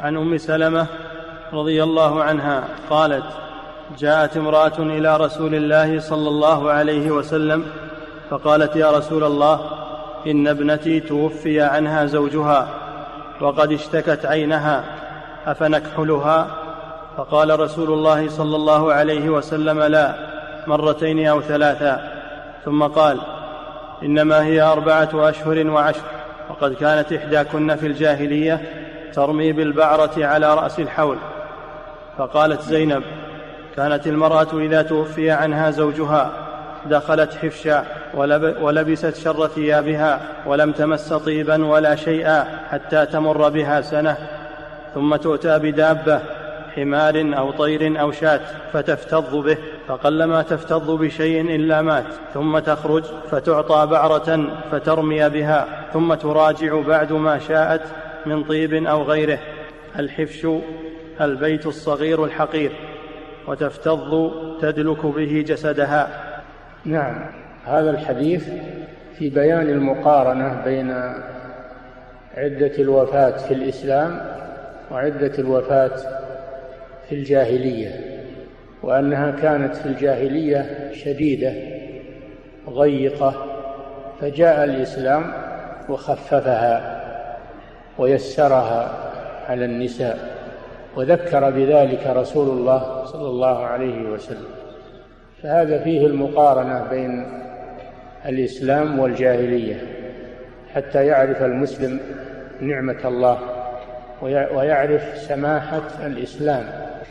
عن أم سلمة رضي الله عنها قالت جاءت امرأة إلى رسول الله صلى الله عليه وسلم فقالت يا رسول الله إن ابنتي توفي عنها زوجها وقد اشتكت عينها أفنكحلها؟ فقال رسول الله صلى الله عليه وسلم لا مرتين أو ثلاثا ثم قال إنما هي أربعة أشهر وعشر وقد كانت إحداكن في الجاهلية ترمي بالبعرة على رأس الحول. فقالت زينب كانت المرأة إذا توفي عنها زوجها دخلت حفشا ولبست شر ثيابها ولم تمس طيبا ولا شيئا حتى تمر بها سنة. ثم تؤتى بدابة حمار أو طير أو شاة فتفتض به. فقلما تفتض بشيء إلا مات. ثم تخرج فتعطى بعرة فترمي بها. ثم تراجع بعد ما شاءت من طيب أو غيره الحفش البيت الصغير الحقير وتفتض تدلك به جسدها. نعم هذا الحديث في بيان المقارنة بين عدة الوفاة في الإسلام وعدة الوفاة في الجاهلية وأنها كانت في الجاهلية شديدة ضيقة فجاء الإسلام وخففها. ويسرها على النساء وذكر بذلك رسول الله صلى الله عليه وسلم. فهذا فيه المقارنة بين الإسلام والجاهلية حتى يعرف المسلم نعمة الله ويعرف سماحة الإسلام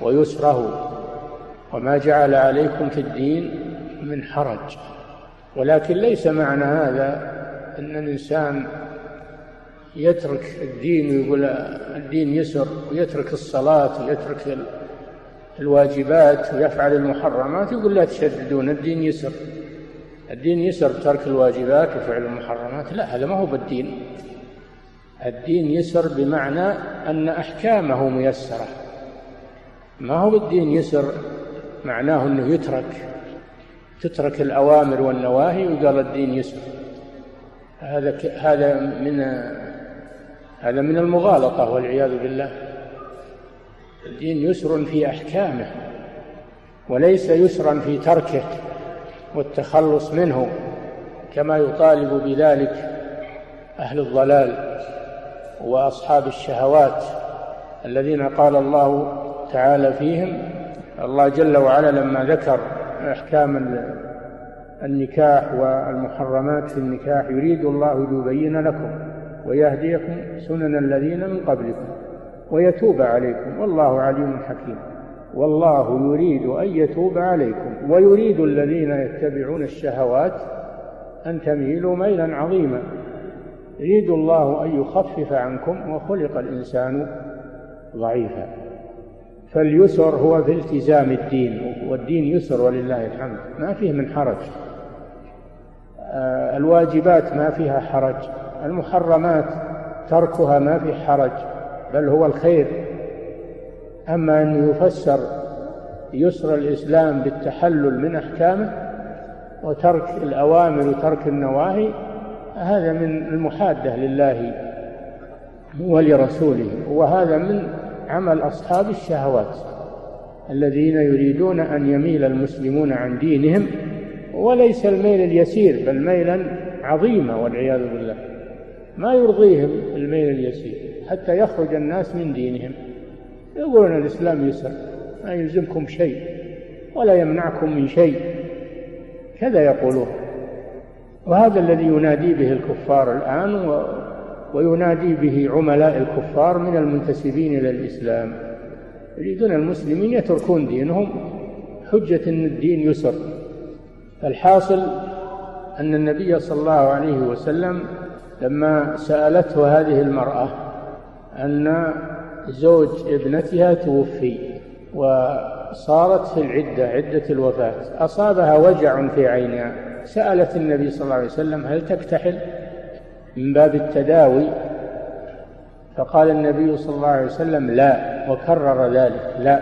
ويسره. وما جعل عليكم في الدين من حرج. ولكن ليس معنى هذا أن الإنسان يترك الدين ويقول الدين يسر ويترك الصلاة ويترك الواجبات ويفعل المحرمات يقول لا تشددون الدين يسر. الدين يسر ترك الواجبات وفعل المحرمات. لا هذا ما هو بالدين. الدين يسر بمعنى أن أحكامه ميسرة. ما هو بالدين يسر؟ معناه إنه يترك. تترك الأوامر والنواهي وقال الدين يسر. هذا هذا من هذا من المغالطة والعياذ بالله. الدين يسر في أحكامه وليس يسرا في تركه والتخلص منه كما يطالب بذلك أهل الضلال وأصحاب الشهوات الذين قال الله تعالى فيهم. الله جل وعلا لما ذكر أحكام النكاح والمحرمات في النكاح يريد الله ليبين لكم ويهديكم سنن الذين من قبلكم ويتوب عليكم والله عليم حكيم والله يريد أن يتوب عليكم ويريد الذين يتبعون الشهوات أن تميلوا ميلا عظيما يريد الله أن يخفف عنكم وخلق الإنسان ضعيفا فاليسر هو في التزام الدين والدين يسر ولله الحمد ما فيه من حرج. آه، الواجبات ما فيها حرج. المحرمات تركها ما في حرج بل هو الخير. أما أن يفسر يسر الإسلام بالتحلل من أحكامه وترك الأوامر وترك النواهي هذا من المحادة لله ولرسوله. وهذا من عمل أصحاب الشهوات الذين يريدون أن يميل المسلمون عن دينهم وليس الميل اليسير بل ميلا عظيما والعياذ بالله. ما يرضيهم الميل اليسير حتى يخرج الناس من دينهم. يقولون الإسلام يسر ما يلزمكم شيء ولا يمنعكم من شيء. كذا يقولون. وهذا الذي ينادي به الكفار الآن وينادي به عملاء الكفار من المنتسبين إلى الإسلام. يريدون المسلمين يتركون دينهم. حجة أن الدين يسر. الحاصل أن النبي صلى الله عليه وسلم لما سألته هذه المرأة أن زوج ابنتها توفي وصارت في العدة عدة الوفاة أصابها وجع في عينها سألت النبي صلى الله عليه وسلم هل تكتحل؟ من باب التداوي فقال النبي صلى الله عليه وسلم لا وكرر ذلك لا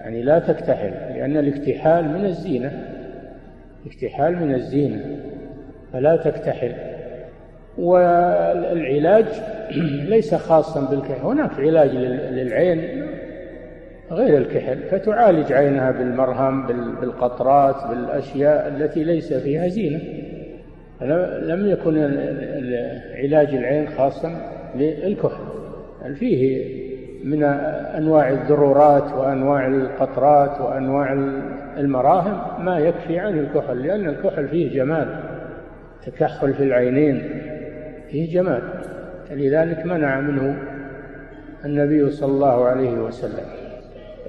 يعني لا تكتحل لأن الاكتحال من الزينة الاكتحال من الزينة فلا تكتحل. والعلاج ليس خاصا بالكحل. هناك علاج للعين غير الكحل فتعالج عينها بالمرهم بالقطرات بالأشياء التي ليس فيها زينة. لم يكن علاج العين خاصا للكحل. بل فيه من أنواع الذرورات وأنواع القطرات وأنواع المراهم ما يكفي عن الكحل لأن الكحل فيه جمال تكحل في العينين. فيه جمال فلذلك منع منه النبي صلى الله عليه وسلم.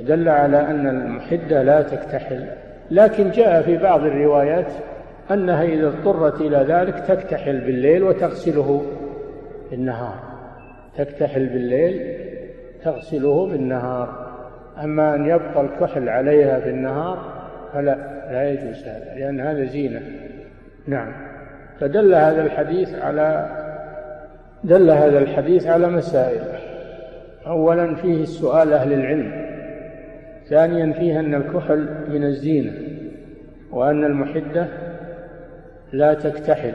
دل على أن المحدة لا تكتحل. لكن جاء في بعض الروايات أنها إذا اضطرت إلى ذلك تكتحل بالليل وتغسله بالنهار. تكتحل بالليل تغسله بالنهار. أما أن يبقى الكحل عليها في النهار فلا لا يجوز هذا لأن هذا زينة. نعم. فدل هذا الحديث على دل هذا الحديث على مسائل. أولا فيه السؤال أهل العلم. ثانيا فيه أن الكحل من الزينة وأن المحدة لا تكتحل.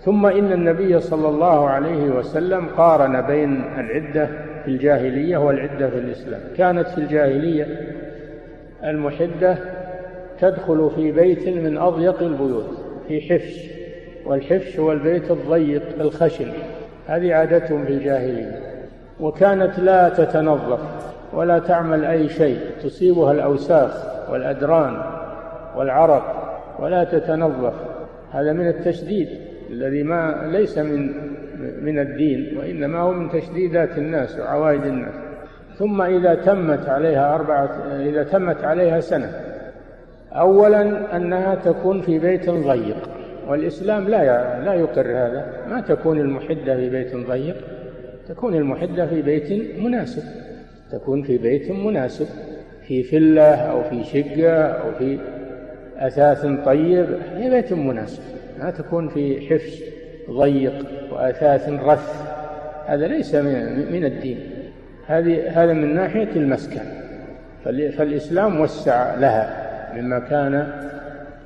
ثم إن النبي صلى الله عليه وسلم قارن بين العدة في الجاهلية والعدة في الإسلام. كانت في الجاهلية المحدة تدخل في بيت من أضيق البيوت في حفش. والحفش هو البيت الضيق الخشن هذه عادتهم في الجاهلية. وكانت لا تتنظف ولا تعمل أي شيء تصيبها الأوساخ والأدران والعرق ولا تتنظف. هذا من التشديد الذي ما ليس من من الدين وإنما هو من تشديدات الناس وعوائد الناس. ثم إذا تمت عليها أربعة إذا تمت عليها سنة أولا أنها تكون في بيت ضيق. والإسلام لا لا يقر هذا. ما تكون المحدة في بيت ضيق تكون المحدة في بيت مناسب. تكون في بيت مناسب في فلة أو في شقة أو في أثاث طيب في بيت مناسب. ما تكون في حفش ضيق وأثاث رث. هذا ليس من الدين. هذه هذا من ناحية المسكن. فالإسلام وسع لها مما كان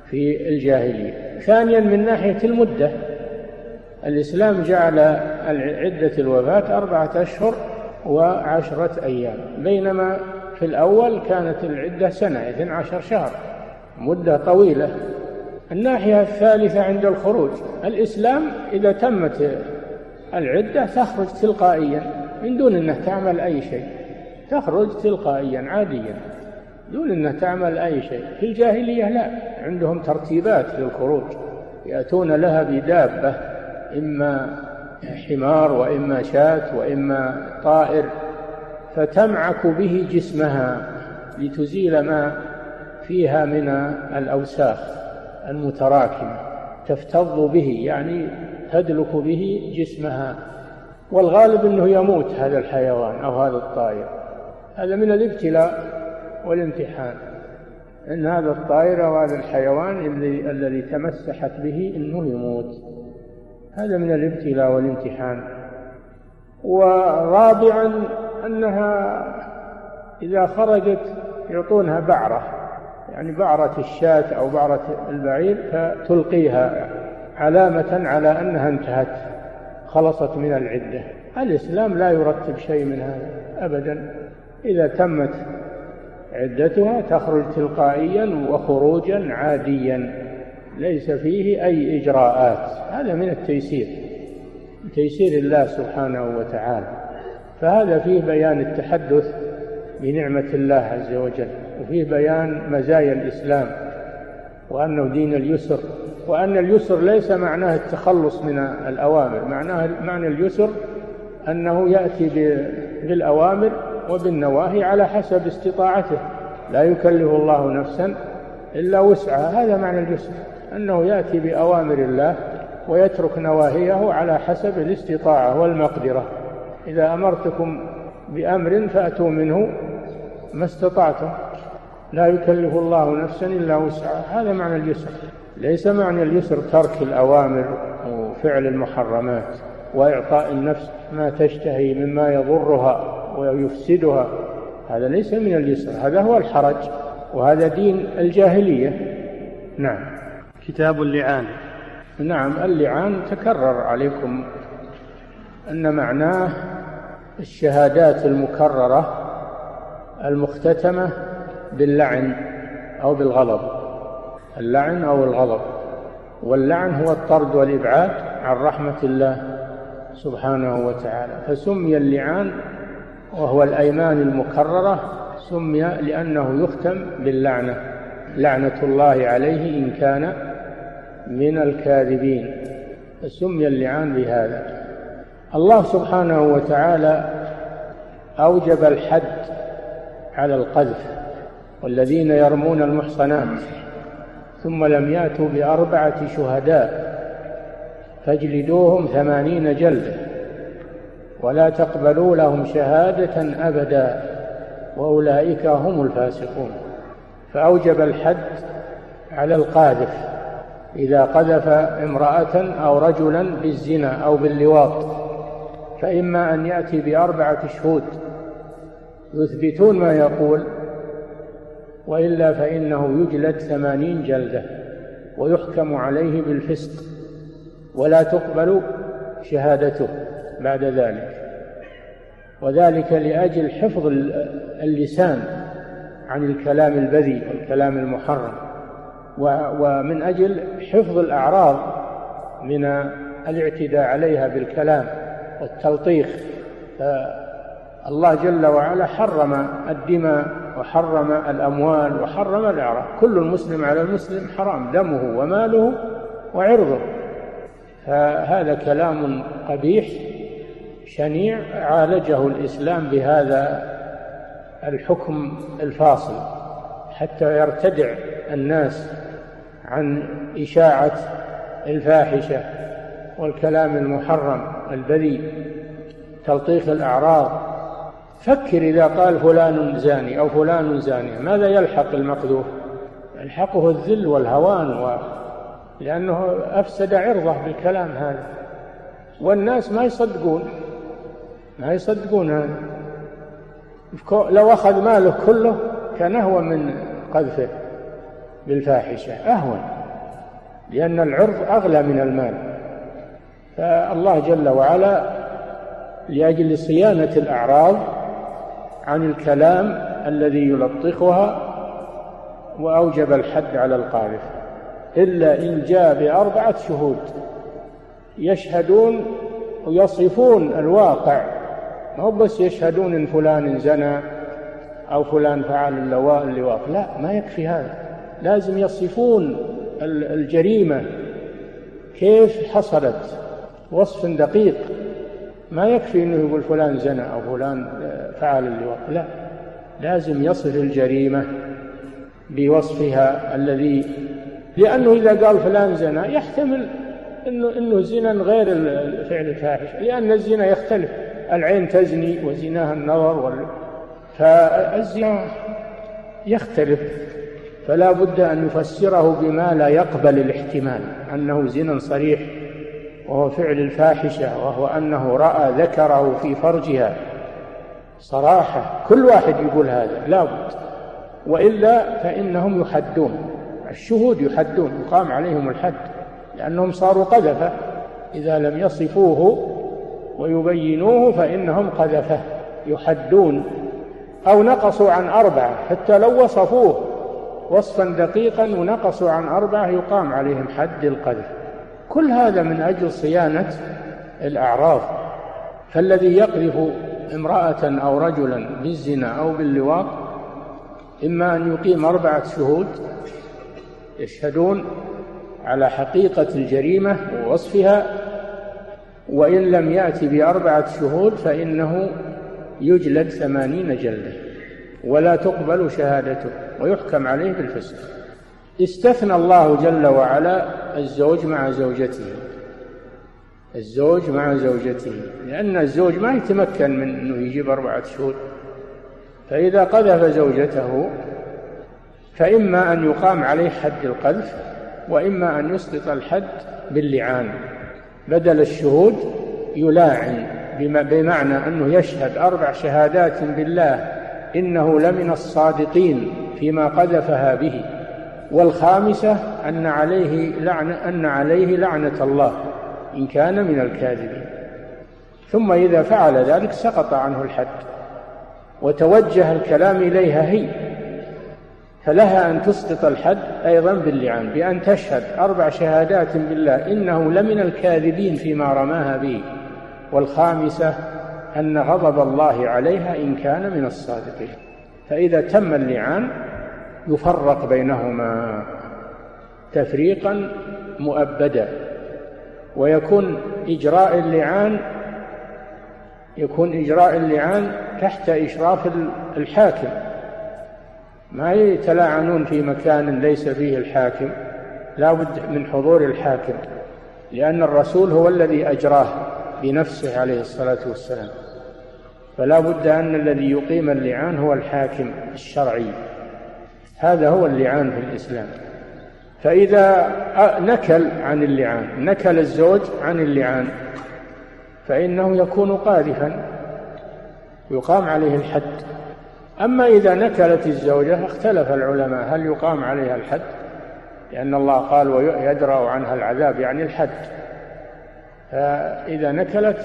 في الجاهلية. ثانيا من ناحية المدة. الإسلام جعل عدة الوفاة أربعة أشهر وعشرة أيام. بينما في الأول كانت العدة سنة اثنى عشر شهر مدة طويلة. الناحية الثالثة عند الخروج الإسلام إذا تمت العدة تخرج تلقائيا من دون أنها تعمل أي شيء تخرج تلقائيا عاديا. دون أنها تعمل أي شيء. في الجاهلية لا. عندهم ترتيبات للخروج. يأتون لها بدابة إما حمار وإما شاة وإما طائر فتمعك به جسمها لتزيل ما فيها من الأوساخ المتراكمة. تفتض به يعني تدلك به جسمها. والغالب أنه يموت هذا الحيوان أو هذا الطائر. هذا من الابتلاء. والامتحان. أن هذا الطائر أو هذا الحيوان الذي الذي تمسحت به أنه يموت. هذا من الابتلاء والامتحان. ورابعا أنها إذا خرجت يعطونها بعرة. يعني بعرة الشاة أو بعرة البعير فتلقيها علامة على أنها انتهت خلصت من العدة. الإسلام لا يرتب شيء من هذا أبدا. إذا تمت عدتها تخرج تلقائيا وخروجا عاديا ليس فيه أي إجراءات. هذا من التيسير تيسير الله سبحانه وتعالى. فهذا فيه بيان التحدث بنعمة الله عز وجل وفيه بيان مزايا الإسلام وأنه دين اليسر. وأن اليسر ليس معناه التخلص من الأوامر معناه معنى اليسر أنه يأتي بالأوامر وبالنواهي على حسب استطاعته. لا يكلف الله نفسا إلا وسعها. هذا معنى اليسر أنه يأتي بأوامر الله ويترك نواهيه على حسب الاستطاعة والمقدرة. إذا أمرتكم بأمر فأتوا منه ما استطعتم. لا يكلف الله نفسا إلا وسعها. هذا معنى اليسر ليس معنى اليسر ترك الأوامر وفعل المحرمات وإعطاء النفس ما تشتهي مما يضرها. ويفسدها. هذا ليس من اليسر هذا هو الحرج وهذا دين الجاهلية. نعم. كتاب اللعان. نعم اللعان تكرر عليكم أن معناه الشهادات المكررة المختتمة باللعن أو بالغضب. اللعن أو الغضب. واللعن هو الطرد والإبعاد عن رحمة الله سبحانه وتعالى. فسمي اللعان وهو الأيمان المكررة سمي لأنه يختم باللعنة لعنة الله عليه إن كان من الكاذبين. فسمي اللعان بهذا. الله سبحانه وتعالى أوجب الحد على القذف والذين يرمون المحصنات ثم لم يأتوا بأربعة شهداء فاجلدوهم ثمانين جلدة ولا تقبلوا لهم شهادة أبدا وأولئك هم الفاسقون. فأوجب الحد على القاذف إذا قذف امرأة أو رجلا بالزنا أو باللواط فإما أن يأتي بأربعة شهود يثبتون ما يقول وإلا فإنه يجلد ثمانين جلدة ويحكم عليه بالفسق ولا تقبل شهادته. بعد ذلك. وذلك لأجل حفظ اللسان عن الكلام البذيء والكلام المحرم ومن أجل حفظ الأعراض من الاعتداء عليها بالكلام والتلطيخ. الله جل وعلا حرم الدماء وحرم الأموال وحرم الأعراض. كل المسلم على المسلم حرام دمه وماله وعرضه. فهذا كلام قبيح شنيع عالجه الإسلام بهذا الحكم الفاصل حتى يرتدع الناس عن إشاعة الفاحشة والكلام المحرم البذيء تلطيخ الأعراض. فكر إذا قال فلان زاني أو فلان زانية ماذا يلحق المقذوف؟ يلحقه الذل والهوان و... لأنه أفسد عرضه بالكلام هذا. والناس ما يصدقون. ما يصدقون. هذا لو أخذ ماله كله كان أهون من قذفه بالفاحشة أهون لأن العرض أغلى من المال. فالله جل وعلا لأجل صيانة الأعراض عن الكلام الذي يلطخها وأوجب الحد على القاذف. إلا إن جاء بأربعة شهود يشهدون ويصفون الواقع ما هو بس يشهدون إن فلان زنى أو فلان فعل اللواء اللواء. لا ما يكفي هذا. لازم يصفون الجريمة. كيف حصلت؟ وصف دقيق. ما يكفي إنه يقول فلان زنى أو فلان فعل اللواء. لا لازم يصف الجريمة بوصفها الذي لأنه إذا قال فلان زنى يحتمل انه إنه زنا غير فعل الفاحش لأن الزنا يختلف. العين تزني وزناها النظر وال... فالزنا يختلف فلا بد أن يفسره بما لا يقبل الاحتمال أنه زنا صريح وهو فعل الفاحشة وهو أنه رأى ذكره في فرجها. صراحة كل واحد يقول هذا لا بد. وإلا فإنهم يحدون الشهود يحدون يقام عليهم الحد لأنهم صاروا قذفة إذا لم يصفوه ويبينوه فإنهم قذفة يحدون أو نقصوا عن أربعة حتى لو وصفوه وصفا دقيقا ونقصوا عن أربعة يقام عليهم حد القذف. كل هذا من أجل صيانة الأعراض. فالذي يقذف امرأة أو رجلا بالزنا أو باللواط إما أن يقيم أربعة شهود يشهدون على حقيقة الجريمة ووصفها وإن لم يأتي بأربعة شهود فإنه يجلد ثمانين جلدة ولا تقبل شهادته ويحكم عليه بالفسق. استثنى الله جل وعلا الزوج مع زوجته الزوج مع زوجته لأن الزوج ما يتمكن من أنه يجيب أربعة شهود. فإذا قذف زوجته فإما أن يقام عليه حد القذف وإما أن يسقط الحد باللعان. بدل الشهود يلاعن بمعنى أنه يشهد أربع شهادات بالله إنه لمن الصادقين فيما قذفها به. والخامسة أن عليه لعنة أن عليه لعنة الله إن كان من الكاذبين. ثم إذا فعل ذلك سقط عنه الحد. وتوجه الكلام إليها هي. فلها أن تسقط الحد أيضا باللعان بأن تشهد أربع شهادات بالله إنه لمن الكاذبين فيما رماها به. والخامسة أن غضب الله عليها إن كان من الصادقين. فإذا تم اللعان يفرق بينهما تفريقا مؤبدا. ويكون إجراء اللعان يكون إجراء اللعان تحت إشراف الحاكم. ما يتلاعنون في مكان ليس فيه الحاكم. لا بد من حضور الحاكم لأن الرسول هو الذي أجراه بنفسه عليه الصلاة والسلام. فلا بد أن الذي يقيم اللعان هو الحاكم الشرعي. هذا هو اللعان في الإسلام. فإذا نكل عن اللعان نكل الزوج عن اللعان فإنه يكون قاذفا يقام عليه الحد. أما إذا نكلت الزوجة اختلف العلماء هل يقام عليها الحد؟ لأن الله قال ويدرأ عنها العذاب يعني الحد. فإذا نكلت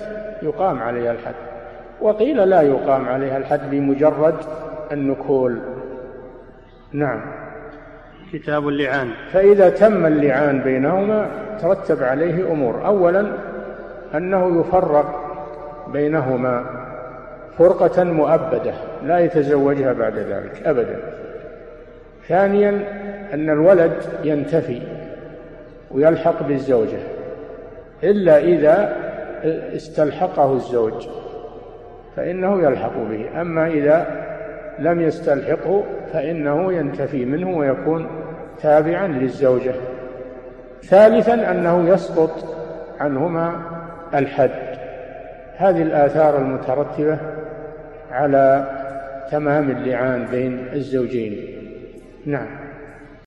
يقام عليها الحد. وقيل لا يقام عليها الحد بمجرد النكول. نعم. كتاب اللعان. فإذا تم اللعان بينهما ترتب عليه أمور. أولا أنه يفرق بينهما. فرقة مؤبدة لا يتزوجها بعد ذلك أبدا. ثانيا أن الولد ينتفي ويلحق بالزوجة إلا إذا استلحقه الزوج فإنه يلحق به. أما إذا لم يستلحقه فإنه ينتفي منه ويكون تابعا للزوجة. ثالثا أنه يسقط عنهما الحد. هذه الآثار المترتبة على تمام اللعان بين الزوجين. نعم.